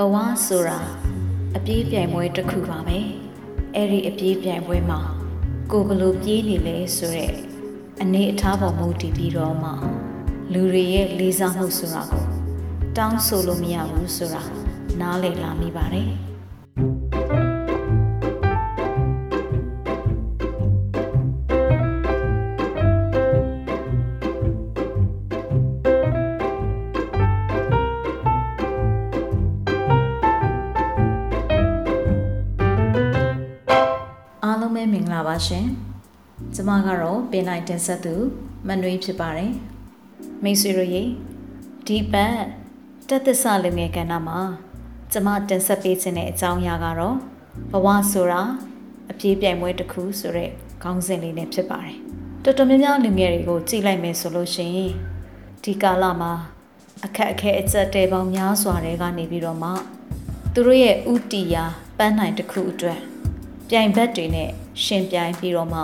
ဘဝဆိုတာအပြေးပြိုင်ပွဲတစ်ခုပါပဲအဲ့ဒီအပြေးပြိုင်ပွဲမှာကိုယ်ဘလို့ပြေးနေလဲဆိုတဲ့အနေအထားပေါ်မူတည်ပြီးတော့မှလူတွေရဲ့လေးစားမှုဆိုတာကိုတောင်းဆိုလို့မရဘူးဆိုတာနားလည်လာမိပါတယ် မကတော့ပင်နိုင်တင်ဆက်သူမနွေးဖြစ်ပါတယ်။မိတ်ဆွေတို့ရေဒီပတ်တက်သစ္စာလူငယ်ကဏ္ဍမှာကျမတင်ဆက်ပေးခြင်းတဲ့အကြောင်းအရာကတော့ဘဝဆိုတာအပြေးပြိုင်ပွဲတစ်ခုဆိုတဲ့ခေါင်းစဉ်လေးနဲ့ဖြစ်ပါတယ်။တော်တော်များများလူငယ်တွေကိုကြည့်လိုက်မယ်ဆိုလို့ရှိရင်ဒီကာလမှာအခက်အခဲအကျက်တဲပေါင်းများစွာတွေကနေပြီးတော့မှသူတို့ရဲ့ဥတီယာပန်းနိုင်တစ်ခုအတွက်ပြိုင်ဘက်တွေနဲ့ရှင်ပြိုင်ပြီးတော့မှ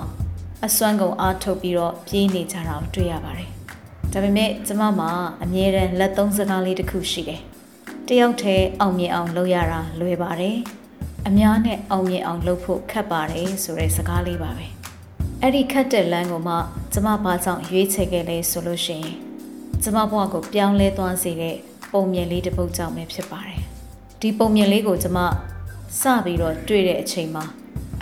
အစွမ်းကုန်အားထုတ်ပြီးတော့ပြေးနေကြတာကိုတွေ့ရပါတယ်။ဒါပေမဲ့ကျမမှာအမြဲတမ်းလက်သုံးစကားလေးတစ်ခုရှိတယ်။တယောက်တည်းအောင်မြင်အောင်လုပ်ရတာလွယ်ပါတယ်။အများနဲ့အောင်မြင်အောင်လုပ်ဖို့ခက်ပါတယ်ဆိုတဲ့စကားလေးပါပဲ။အဲ့ဒီခက်တဲ့လမ်းကိုမှကျမဘာကြောင့်ရွေးချယ်ခဲ့လဲဆိုလို့ရှိရင်ကျမဘဝကိုပြောင်းလဲသွားစေတဲ့ပုံမြင်လေးတစ်ပုဒ်ကြောင့်ပဲဖြစ်ပါတယ်။ဒီပုံမြင်လေးကိုကျမစပြီးတော့တွေ့တဲ့အချိန်မှာ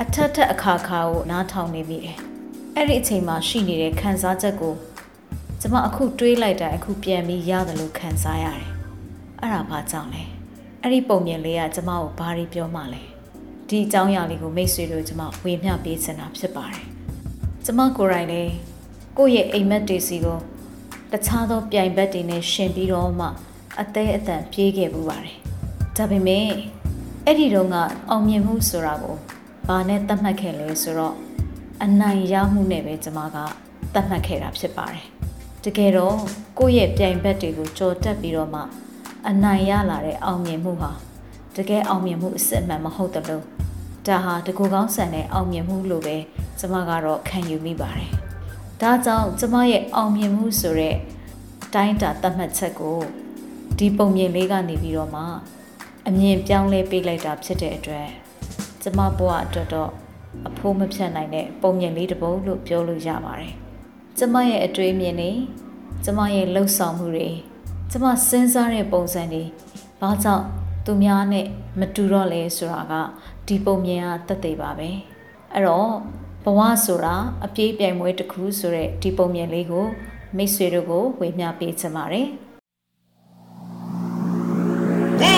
အထက်ထက်အခါခါကိုနားထောင်နေမိတယ်။ အဲ့ဒီအချိန်မှာရှိနေတဲ့ခံစားချက်ကိုကျမအခုတွေးလိုက်တာအခုပြန်ပြီးရတယ်လို့ခံစားရတယ်။အဲ့ဒါဘာကြောင့်လဲ။အဲ့ဒီပုံမြင်လေးကကျမကိုဘာတွေပြောမှလဲ။ဒီအကြောင်းအရာလေးကိုမိတ်ဆွေတို့ကျမဝေမျှပေးချင်တာဖြစ်ပါတယ်။ကျမကိုယ်တိုင်လည်းကိုယ့်ရဲ့အိမ်မက်တွေစီကိုတခြားသောပြိုင်ဘက်တွေနဲ့ရှင်ပြီးတော့မှအသေးအတန်ပြေးခဲ့ပူပါတယ်။ဒါပေမဲ့အဲ့ဒီတော့ကအောင်မြင်မှုဆိုတာကိုဘာနဲ့သတ်မှတ်ခဲ့လဲဆိုတော့ အနိုင်ရမှုနဲ့ပဲကျွန်မကသတ်မှတ်ခဲ့တာဖြစ်ပါတယ်။တကယ်တော့ကိုယ့်ရဲ့ပြိုင်ဘက်တွေကိုကြော်တက်ပြီးတော့မှအနိုင်ရလာတဲ့အောင်မြင်မှုဟာတကယ်အောင်မြင်မှုအစစ်အမှန်မဟုတ်တယ်လို့ဒါဟာတကူကောင်းဆန်တဲ့အောင်မြင်မှုလို့ပဲကျွန်မကတော့ခံယူမိပါတယ်။ဒါကြောင့်ကျွန်မရဲ့အောင်မြင်မှုဆိုတဲ့အတိုင်းတာသတ်မှတ်ချက်ကိုဒီပုံမြင်လေးကနေပြီးတော့မှအမြင်ပြောင်းလဲပေးလိုက်တာဖြစ်တဲ့အတွက်ကျမဘဝအတွက်တော့ အဖိုးမဖြတ်နိုင်တဲ့ပုံမြင်လေးတစ်ပုဒ်လို့ပြောလို့ရပါတယ်။ကျမရဲ့အတွေးမြင်တွေကျမရဲ့လှုပ်ဆောင်မှုတွေကျမစဉ်းစားတဲ့ပုံစံတွေဘာကြောင့်သူများနဲ့မတူတော့လဲဆိုတာကဒီပုံမြင်ကသက်သေပါပဲ။အဲ့တော့ဘဝဆိုတာအပြေးပြိုင်ပွဲတစ်ခုဆိုတဲ့ဒီပုံမြင်လေးကိုမိတ်ဆွေတို့ကိုဝေမျှပေးချင်ပါတယ်။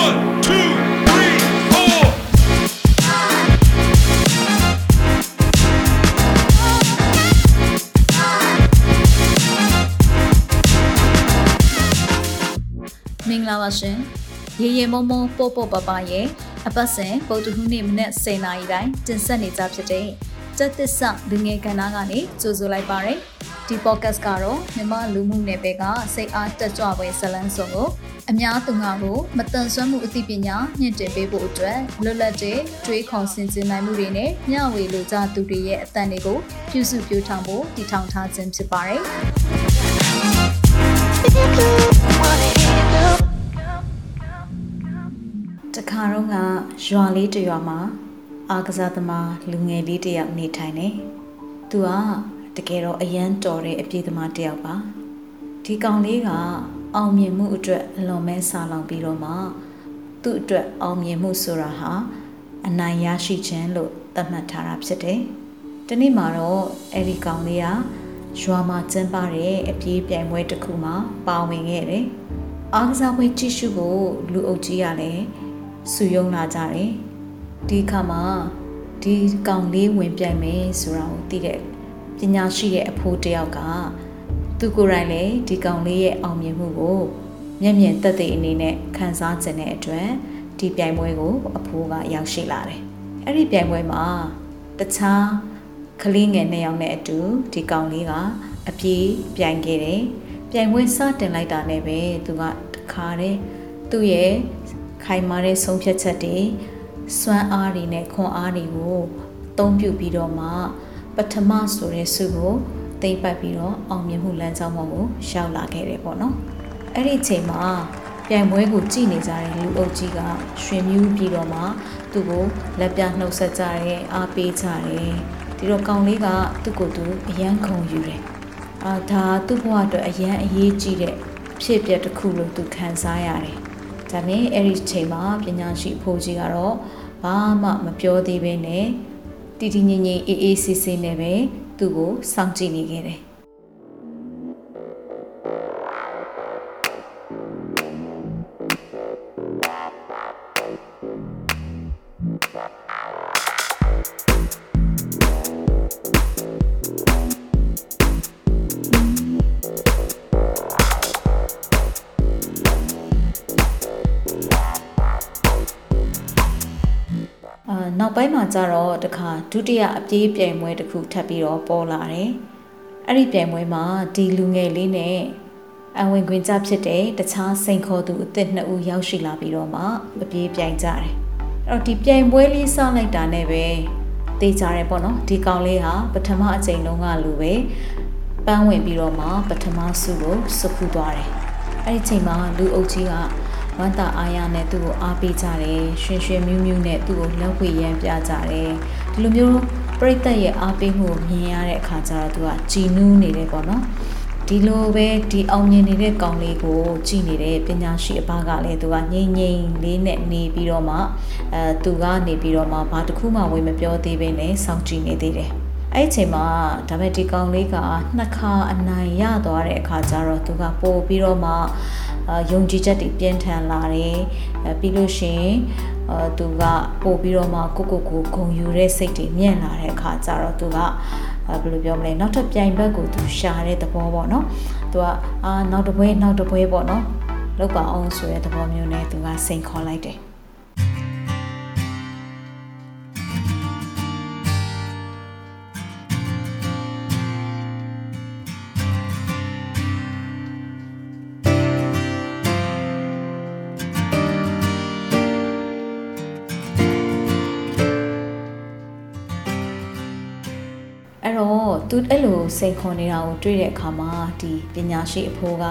One, ဂလာပါရှင်ရေရေမုံမုံပို့ပို့ပပရဲ့အပတ်စဉ်ပုတ်တဟူးနေ့မနေ့10နာရီတိုင်းတင်ဆက်နေကြဖြစ်တဲ့စက်သစ္စာလူငယ်ကဏ္ဍကနေကြိုဆိုလိုက်ပါရယ်ဒီ podcast ကတော့မြန်မာလူမှုနယ်ပယ်ကစိတ်အားတက်ကြွပွဲဇလန်းစုံကိုအများသူငါကိုမတန်ဆွမ်းမှုအသိပညာမြင့်တင်ပေးဖို့အတွက်လွတ်လပ်တဲ့တွေးခေါ်ဆင်ခြင်နိုင်မှုတွေနဲ့မျှဝေလိုကြသူတွေရဲ့အသံတွေကိုပြုစုပြောင်းထောင်ဖို့တည်ထောင်ထားခြင်းဖြစ်ပါတယ် တခါတော့ကရွာလေးတစ်ရွာမှာအာကစားသမားလူငယ်လေးတစ်ယောက်နေထိုင်နေ။သူကတကယ်တော့အရန်တော်တဲ့အပြေးသမားတစ်ယောက်ပါ။ဒီကောင်လေးကအောင်မြင်မှုအတွက်အလွန်မဲဆာလောင်ပြီးတော့မှသူ့အတွက်အောင်မြင်မှုဆိုတာဟာအနိုင်ရရှိခြင်းလို့သတ်မှတ်ထားတာဖြစ်တယ်။ဒီနေ့မှာတော့အဲ့ဒီကောင်လေးကရွာမှာကျင်းပတဲ့အပြေးပြိုင်ပွဲတစ်ခုမှာပါဝင်ခဲ့တယ်။အားကစားပွဲကြည့်ရှုဖို့လူအုပ်ကြီးကလည်း စုယုံလာကြတယ်ဒီအခါမှာဒီကောင်လေးဝင်ပြိုင်မယ်ဆိုတာကိုသိတဲ့ပညာရှိတဲ့အဖိုးတယောက်ကသူကိုယ်တိုင်လည်းဒီကောင်လေးရဲ့အောင်မြင်မှုကိုမျက်မြင်သက်သေအနေနဲ့ခံစားခြင်းတဲ့အတွက်ဒီပြိုင်ပွဲကိုအဖိုးကရောက်ရှိလာတယ်အဲ့ဒီပြိုင်ပွဲမှာတခြားကလေးငယ်နှစ်ယောက်နဲ့အတူဒီကောင်လေးကအပြေးပြိုင်ခဲ့တယ်ပြိုင်ပွဲစတင်လိုက်တာနဲ့ပဲသူကတခါတည်းသူ့ရဲ့ ခိုင်မာတဲ့ဆုံးဖြတ်ချက်တွေစွမ်းအားတွေနဲ့ခွန်အားတွေကိုအသုံးပြုပြီးတော့မှပထမဆိုတဲ့စုကိုသိမ့်ပတ်ပြီးတော့အောင်မြင်မှုလမ်းကြောင်းပေါ်ကိုရောက်လာခဲ့တယ်ပေါ့နော်အဲ့ဒီအချိန်မှာပြိုင်ပွဲကိုကြည့်နေကြတဲ့လူအုပ်ကြီးကရွှင်မြူးပြီးတော့မှသူ့ကိုလက်ပြနှုတ်ဆက်ကြတယ်အားပေးကြတယ်ဒီတော့ကောင်လေးကသူ့ကိုယ်သူအယမ်းခုံယူတယ်အာဒါသူ့ဘဝအတွက်အယမ်းအရေးကြီးတဲ့အဖြစ်အပျက်တစ်ခုလို့သူခံစားရတယ် ဒါနဲ့အဲ့ဒီချိန်မှာပညာရှိအဖိုးကြီးကတော့ဘာမှမပြောသေးဘဲနဲ့တီတီငိမ့်ငိမ့်အေးအေးဆေးဆေးနဲ့ပဲသူ့ကိုစောင့်ကြည့်နေခဲ့တယ် က်ပိုင်းမှာကျတော့တခါဒုတိယအပြေးပြိုင်ပွဲတစ်ခုထပ်ပြီးတော့ပေါ်လာတယ်။အဲ့ဒီပြိုင်ပွဲမှာဒီလူငယ်လေးနဲ့အဝင်ခွင်ကြဖြစ်တဲ့တခြားစိန်ခေါ်သူအသစ်နှစ်ဦးရောက်ရှိလာပြီးတော့မှအပြေးပြိုင်ကြတယ်။အဲ့တော့ဒီပြိုင်ပွဲလေးစလိုက်တာနဲ့ပဲတေးကြတယ်ပေါ့နော်။ဒီကောင်လေးဟာပထမအကြိမ်လုံးကလူပဲပန်းဝင်ပြီးတော့မှပထမဆုကိုစုဖူးသွားတယ်။အဲ့ဒီချိန်မှာလူအုပ်ကြီးက ဝမ်းသာအားရနဲ့သူ့ကိုအားပေးကြတယ်ရွှင်ရွှင်မြူးမြူးနဲ့သူ့ကိုလက်ဝှေ့ရမ်းပြကြတယ်ဒီလိုမျိုးပြိတ္တရဲ့အားပေးမှုကိုမြင်ရတဲ့အခါကျတော့သူကကြည်နူးနေတယ်ပေါ့နော်ဒီလိုပဲဒီအောင်မြင်နေတဲ့ကောင်လေးကိုကြည်နေတဲ့ပညာရှိအဘကလည်းသူကငိမ့်ငိမ့်လေးနဲ့နေပြီးတော့မှအဲသူကနေပြီးတော့မှဘာတစ်ခုမှဝင်မပြောသေးဘဲနဲ့စောင့်ကြည့်နေသေးတယ်အဲ့ဒီအချိန်မှာဒါပေမဲ့ဒီကောင်လေးကနှစ်ခါအနိုင်ရသွားတဲ့အခါကျတော့သူကပို့ပြီးတော့မှအာ ယုံကြည်ချက်တွေပြင်းထန်လာတယ်အဲပြီးလို့ရှိရင်အာသူကပို့ပြီးတော့မှကိုကိုကိုဂုံယူတဲ့စိတ်တွေမြင့်လာတဲ့အခါကျတော့သူကအဲဘယ်လိုပြောမလဲနောက်ထပ်ပြိုင်ဘက်ကိုသူရှာတဲ့သဘောပေါ့နော်သူကအာနောက်တစ်ပွဲနောက်တစ်ပွဲပေါ့နော်လောက်ပါအောင်ဆိုတဲ့သဘောမျိုးနဲ့သူကစိန်ခေါ်လိုက်တယ် သူအဲ့လိုစိန်ခေါ်နေတာကိုတွေ့တဲ့အခါမှာဒီပညာရှိအဖိုးက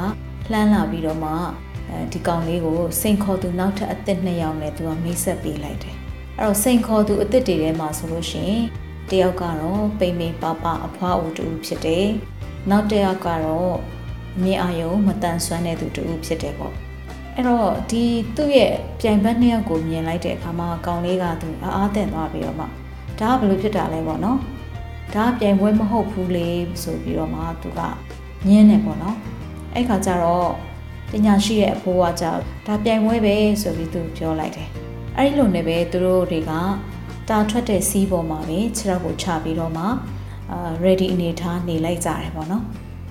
လှမ်းလာပြီးတော့မှအဲဒီကောင်လေးကိုစိန်ခေါ်သူနောက်ထပ်အသစ်နှစ်ယောက်နဲ့သူကမိတ်ဆက်ပေးလိုက်တယ်အဲ့တော့စိန်ခေါ်သူအသစ်တွေထဲမှာဆိုလို့ရှိရင်တယောက်ကတော့ပိမ့်ပိမ့်ပပအဖွားဦးတူဖြစ်တယ်နောက်တစ်ယောက်ကတော့မြင်အာယုံမတန်ဆွမ်းတဲ့သူတူဖြစ်တယ်ပေါ့အဲ့တော့ဒီသူ့ရဲ့ပြိုင်ဘက်နှစ်ယောက်ကိုမြင်လိုက်တဲ့အခါမှာကောင်လေးကသူအားအားတက်သွားပြီးတော့မှဒါကဘယ်လိုဖြစ်တာလဲပေါ့နော် ဒါကပြိုင်ပွဲမဟုတ်ဘူးလေဆိုပြီးတော့မှသူကညင်းတယ်ပေါ့နော်အဲ့ခါကျတော့ပညာရှိရဲ့အဖိုးကကြောက်ဒါပြိုင်ပွဲပဲဆိုပြီးသူပြောလိုက်တယ်အဲ့ဒီလိုနဲ့ပဲသူတို့တွေကတာထွက်တဲ့စီးပေါ်မှာပဲခြေထောက်ကိုချပြီးတော့မှအာ ready အနေထားနေလိုက်ကြတယ်ပေါ့နော်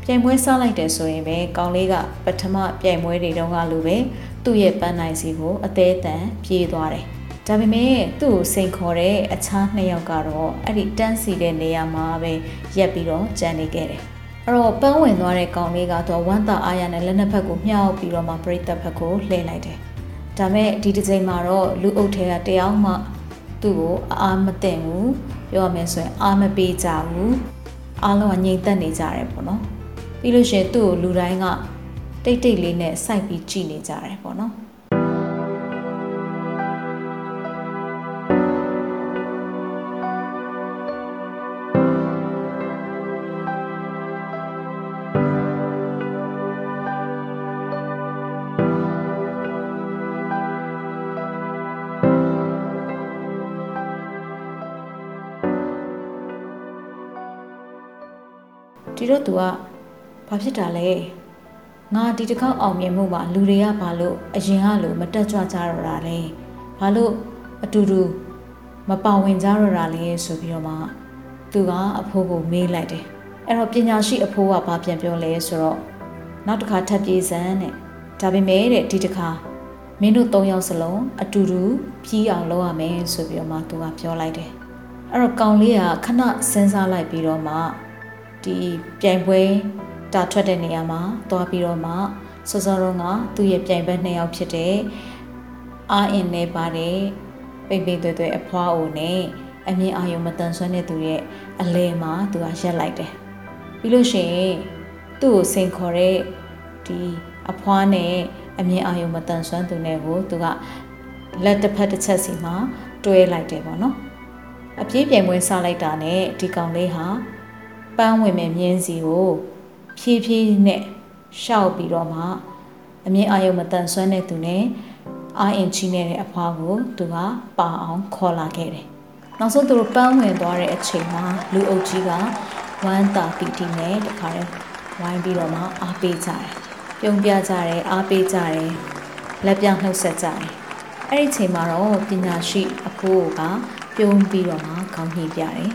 ပြိုင်ပွဲစလိုက်တယ်ဆိုရင်ပဲကောင်လေးကပထမပြိုင်ပွဲတွေတုန်းကလိုပဲသူ့ရဲ့ပန်းနိုင်စီကိုအသေးအတန်ပြေးသွားတယ် ဒါပေမဲ့သူ့ကိုစိန်ခေါ်တဲ့အခြားနှစ်ယောက်ကတော့အဲ့ဒီတန်းစီတဲ့နေရာမှာပဲရက်ပြီးတော့ကြံနေခဲ့တယ်။အဲ့တော့ပန်းဝင်သွားတဲ့ကောင်လေးကတော့ဝမ်းသာအားရနဲ့လက်နှစ်ဖက်ကိုမြှောက်ပြီးတော့မှပြိသက်ဖက်ကိုလှည့်လိုက်တယ်။ဒါမဲ့ဒီတစ်ချိန်မှာတော့လူအုပ်ထဲကတယောက်မှသူ့ကိုအားမသိဘူးပြောရမယ်ဆိုရင်အားမပေးကြဘူးအားလုံးကငြိမ်သက်နေကြတယ်ပေါ့နော်။ပြီးလို့ရှိရင်သူ့ကိုလူတိုင်းကတိတ်တိတ်လေးနဲ့စိုက်ပြီးကြည့်နေကြတယ်ပေါ့နော်။ ဒီတော့ तू ကဘာဖြစ်တာလဲငါဒီတစ်ခေါက်အောင်မြင်မှုမှာလူတွေကဘာလို့အရင်ကလို့မတက်ကြွကြတော့တာလဲဘာလို့အတူတူမပါဝင်ကြတော့တာလဲဆိုပြီးတော့မှသူကအဖိုးကိုမေးလိုက်တယ်အဲ့တော့ပညာရှိအဖိုးကဘာပြန်ပြောလဲဆိုတော့နောက်တစ်ခါထပ်ပြေးစမ်းတဲ့ဒါပေမဲ့တဲ့ဒီတစ်ခါမင်းတို့၃ယောက်စလုံးအတူတူပြီးအောင်လုပ်ရမယ်ဆိုပြီးတော့မှသူကပြောလိုက်တယ်အဲ့တော့ကောင်လေးကခဏစဉ်းစားလိုက်ပြီးတော့မှ ဒီပြိုင်ပွဲတာထွက်တဲ့နေရာမှာသွားပြီးတော့မှစောစောတော့ကသူ့ရဲ့ပြိုင်ဘက်နှစ်ယောက်ဖြစ်တဲ့အာအင်နဲ့ပါတယ်ပိတ်ပိတ်သွဲသွဲအဖွားအိုနဲ့အမြင့်အာယုံမတန်ဆွမ်းတဲ့သူရဲ့အလဲမှာသူကရက်လိုက်တယ်ပြီးလို့ရှိရင်သူ့ကိုစိန်ခေါ်တဲ့ဒီအဖွားနဲ့အမြင်အာရုံမတန်ဆွမ်းသူနဲ့ကိုသူကလက်တစ်ဖက်တစ်ချက်စီမှာတွဲလိုက်တယ်ပေါ့နော်အပြေးပြိုင်ပွဲစလိုက်တာနဲ့ဒီကောင်လေးဟာ ပန်းဝင်မဲ့မြင်းစီကိုဖြည်းဖြည်းနဲ့ရှောက်ပြီးတော့မှအမြင်အာရုံမတန်ဆွမ်းတဲ့သူနဲ့အာအင်ချီနေတဲ့အဖွားကိုသူကပါအောင်ခေါ်လာခဲ့တယ်နောက်ဆုံးသူတို့ပန်းဝင်သွားတဲ့အချိန်မှာလူအုပ်ကြီးကဝမ်းတာပီတီနဲ့တခါတည်းဝိုင်းပြီးတော့မှအားပေးကြတယ်ပြုံးပြကြတယ်အားပေးကြတယ်လက်ပြနှုတ်ဆက်ကြတယ်အဲ့ဒီချိန်မှာတော့ပညာရှိအဖိုးကပြုံးပြီးတော့မှခေါင်းညှိပြတယ်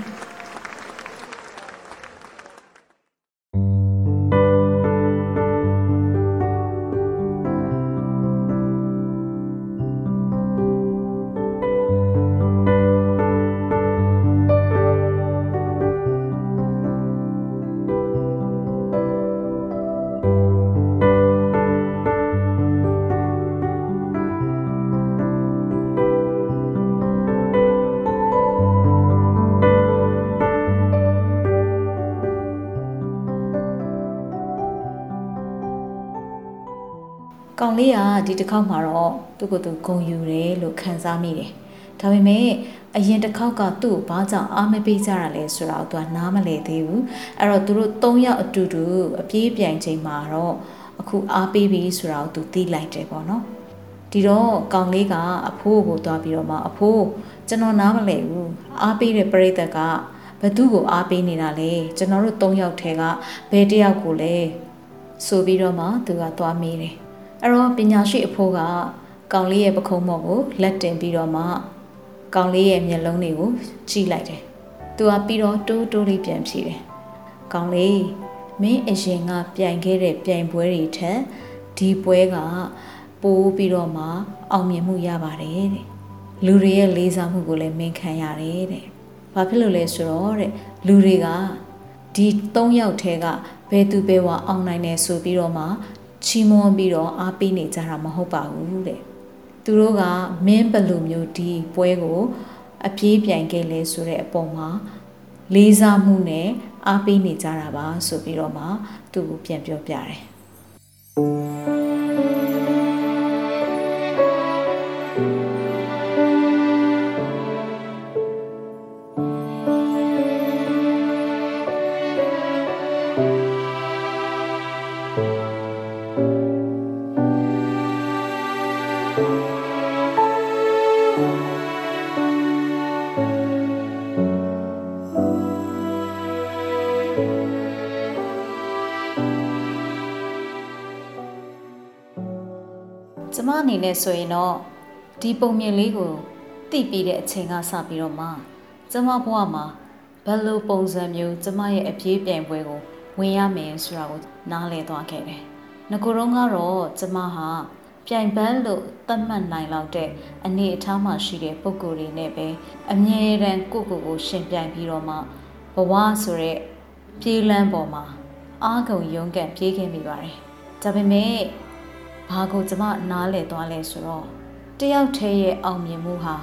ဒီတစ်ခေါက်မှာတော့သူ့ကိုယ်သူဂုံယူတယ်လို့ခံစားမိတယ်။ဒါပေမဲ့အရင်တစ်ခေါက်ကသူ့ကိုဘာကြောင့်အားမပေးကြတာလဲဆိုတော့သူကနားမလည်သေးဘူး။အဲ့တော့သူတို့၃ယောက်အတူတူအပြေးပြိုင်ချိန်မှာတော့အခုအားပေးပြီဆိုတော့သူသိလိုက်တယ်ပေါ့နော်။ဒီတော့ကောင်လေးကအဖိုးကိုသွားပြီးတော့မှအဖိုးကျွန်တော်နားမလည်ဘူး။အားပေးတဲ့ပရိသတ်ကဘသူ့ကိုအားပေးနေတာလဲကျွန်တော်တို့၃ယောက်ထဲကဘယ်တစ်ယောက်ကိုလဲဆိုပြီးတော့မှသူကသွားမေးတယ်။ အဲ့တော့ပညာရှိအဖိုးကကောင်လေးရဲ့ပခုံးမော့ကိုလက်တင်ပြီးတော့မှကောင်လေးရဲ့မျက်လုံးတွေကိုကြည့်လိုက်တယ်။သူကပြီးတော့တိုးတိုးလေးပြန်ဖြေတယ်။ကောင်လေးမင်းအရင်ကပြိုင်ခဲ့တဲ့ပြိုင်ပွဲတွေထက်ဒီပွဲကပိုးပြီးတော့မှအောင်မြင်မှုရပါတယ်တဲ့။လူတွေရဲ့လေးစားမှုကိုလည်းမင်းခံရတယ်တဲ့။ဘာဖြစ်လို့လဲဆိုတော့တဲ့လူတွေကဒီ၃ယောက်ထဲကဘယ်သူဘယ်ဝါအောင်နိုင်တယ်ဆိုပြီးတော့မှ ချီးမွမ်းပြီးတော့အားပေးနေကြတာမဟုတ်ပါဘူးတဲ့သူတို့ကမင်းဘယ်လိုမျိုးဒီပွဲကိုအပြေးပြိုင်ခဲ့လဲဆိုတဲ့အပေါ်မှာလေးစားမှုနဲ့အားပေးနေကြတာပါဆိုပြီးတော့မှသူ့ကိုပြန်ပြောပြတယ် အနေနဲ့ဆိုရင်တော့ဒီပုံမြင်လေးကိုသိပြီးတဲ့အချိန်ကစပြီးတော့မှကျမဘဝမှာဘယ်လိုပုံစံမျိုးကျမရဲ့အပြေးပြိုင်ပွဲကိုဝင်ရမယ်ဆိုတာကိုနားလည်သွားခဲ့တယ်။ငကိုယ်တော့ကတော့ကျမဟာပြိုင်ပန်းလို့သတ်မှတ်နိုင်လောက်တဲ့အနေအထားမှရှိတဲ့ပုံကိုယ်တွေနဲ့ပဲအမြဲတမ်းကိုယ့်ကိုယ်ကိုရှင်ပြိုင်ပြီးတော့မှဘဝဆိုတဲ့ပြေးလန်းပေါ်မှာအားကုန်ရုန်းကန်ပြေးခဲ့မိပါတယ်။ဒါပေမဲ့ ဘာကိုကျမနားလည်သွားလဲဆိုတော့တယောက်တည်းရဲ့အောင်မြင်မှုဟာ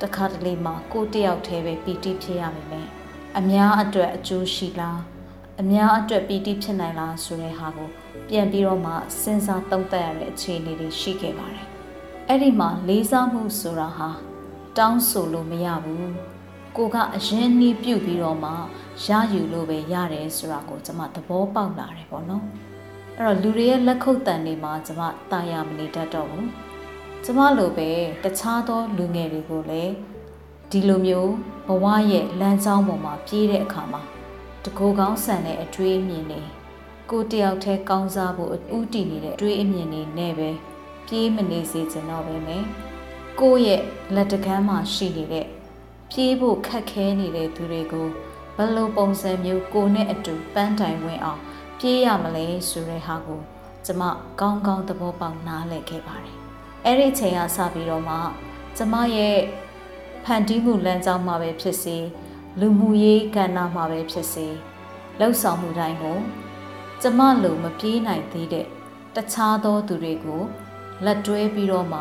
တစ်ခါတလေမှကိုယ်တယောက်တည်းပဲပီတိဖြစ်ရမယ်မယ်အများအတွက်အကျိုးရှိလားအများအတွက်ပီတိဖြစ်နိုင်လားဆိုတဲ့ဟာကိုပြန်ပြီးတော့မှစဉ်းစားသုံးသပ်ရတဲ့အခြေအနေတွေရှိခဲ့ပါတယ်အဲ့ဒီမှာလေးစားမှုဆိုတာဟာတောင်းဆိုလို့မရဘူးကိုကအရင်နှီးပြုတ်ပြီးတော့မှရယူလို့ပဲရတယ်ဆိုတာကိုကျွန်မသဘောပေါက်လာတယ်ပေါ့နော် အဲ့တော့လူတွေရဲ့လက်ခုပ်တန်တွေမှာကျွန်မတာယာမနေတတ်တော့ဘူးကျမလိုပဲတခြားသောလူငယ်တွေကိုလည်းဒီလိုမျိုးဘဝရဲ့လမ်းကြောင်းပေါ်မှာပြေးတဲ့အခါမှာတကူကောင်းဆန်တဲ့အတွေးအမြင်တွေကိုတယောက်တည်းကောင်းစားဖို့ဥတည်နေတဲ့အတွေးအမြင်တွေနဲ့ပဲပြေးမနေစေချင်တော့ပဲမယ်ကိုယ့်ရဲ့လက်တကမ်းမှာရှိနေတဲ့ပြေးဖို့ခက်ခဲနေတဲ့သူတွေကိုဘယ်လိုပုံစံမျိုးကိုနဲ့အတူပန်းတိုင်ဝင်အောင် ပြေးရမလဲဆိုတဲ့ဟာကိုကျမကောင်းကောင်းသဘောပေါက်နားလည်ခဲ့ပါတယ်အဲ့ဒီအချိန်ကစပြီးတော့မှကျမရဲ့ဖန်တီးမှုလမ်းကြောင်းမှာပဲဖြစ်စေလူမှုရေးကဏ္ဍမှာပဲဖြစ်စေလှုပ်ဆောင်မှုတိုင်းကိုကျမလိုမပြေးနိုင်သေးတဲ့တခြားသောသူတွေကိုလက်တွဲပြီးတော့မှ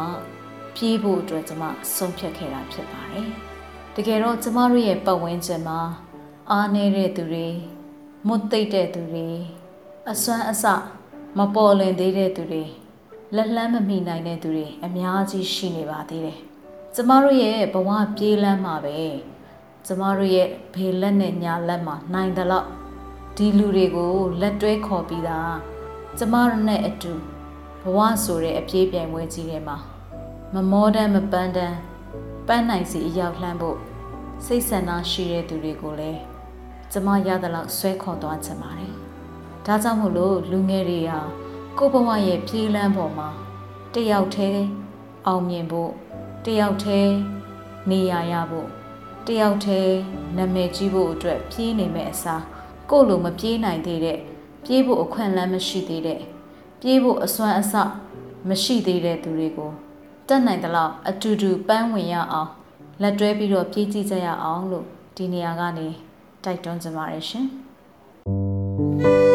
ပြေးဖို့အတွက်ကျမဆုံးဖြတ်ခဲ့တာဖြစ်ပါတယ်တကယ်တော့ကျမတို့ရဲ့ပတ်ဝန်းကျင်မှာအားနေတဲ့သူတွေမွတ်သိပ်တဲ့သူတွေ အစွမ်းအစမပေါ်လွင်သေးတဲ့သူတွေလက်လန်းမမိနိုင်တဲ့သူတွေအများကြီးရှိနေပါသေးတယ်ကျမတို့ရဲ့ဘဝပြေးလန်းမှာပဲကျမတို့ရဲ့ဘေလက်နဲ့ညာလက်မှာနိုင်တယ်လို့ဒီလူတွေကိုလက်တွဲခေါ်ပြီးတာကျမတို့နဲ့အတူဘဝဆိုတဲ့အပြေးပြိုင်ပွဲကြီးထဲမှာမမောတမ်းမပန်းတမ်းပန်းနိုင်စီအရောက်လှမ်းဖို့စိတ်ဆန္ဒရှိတဲ့သူတွေကိုလည်းကျမရသလောက်ဆွဲခေါ်သွားချင်ပါတယ်။ ဒါကြောင့်မို့လို့လူငယ်တွေဟာကိုယ့်ဘဝရဲ့ပြေးလန်းပေါ်မှာတယောက်တည်းအောင်မြင်ဖို့တယောက်တည်းနေရရဖို့တယောက်တည်းနာမည်ကြီးဖို့အတွက်ပြေးနေမဲ့အစားကိုယ့်လိုမပြေးနိုင်သေးတဲ့ပြေးဖို့အခွင့်အလမ်းမရှိသေးတဲ့ပြေးဖို့အစွမ်းအစမရှိသေးတဲ့သူတွေကိုတက်နိုင်သလောက်အတူတူပန်းဝင်ရအောင်လက်တွဲပြီးတော့ပြေးကြည့်ကြရအောင်လို့ဒီနေရာကနေတိုက်တွန်းကြပါရရှင်။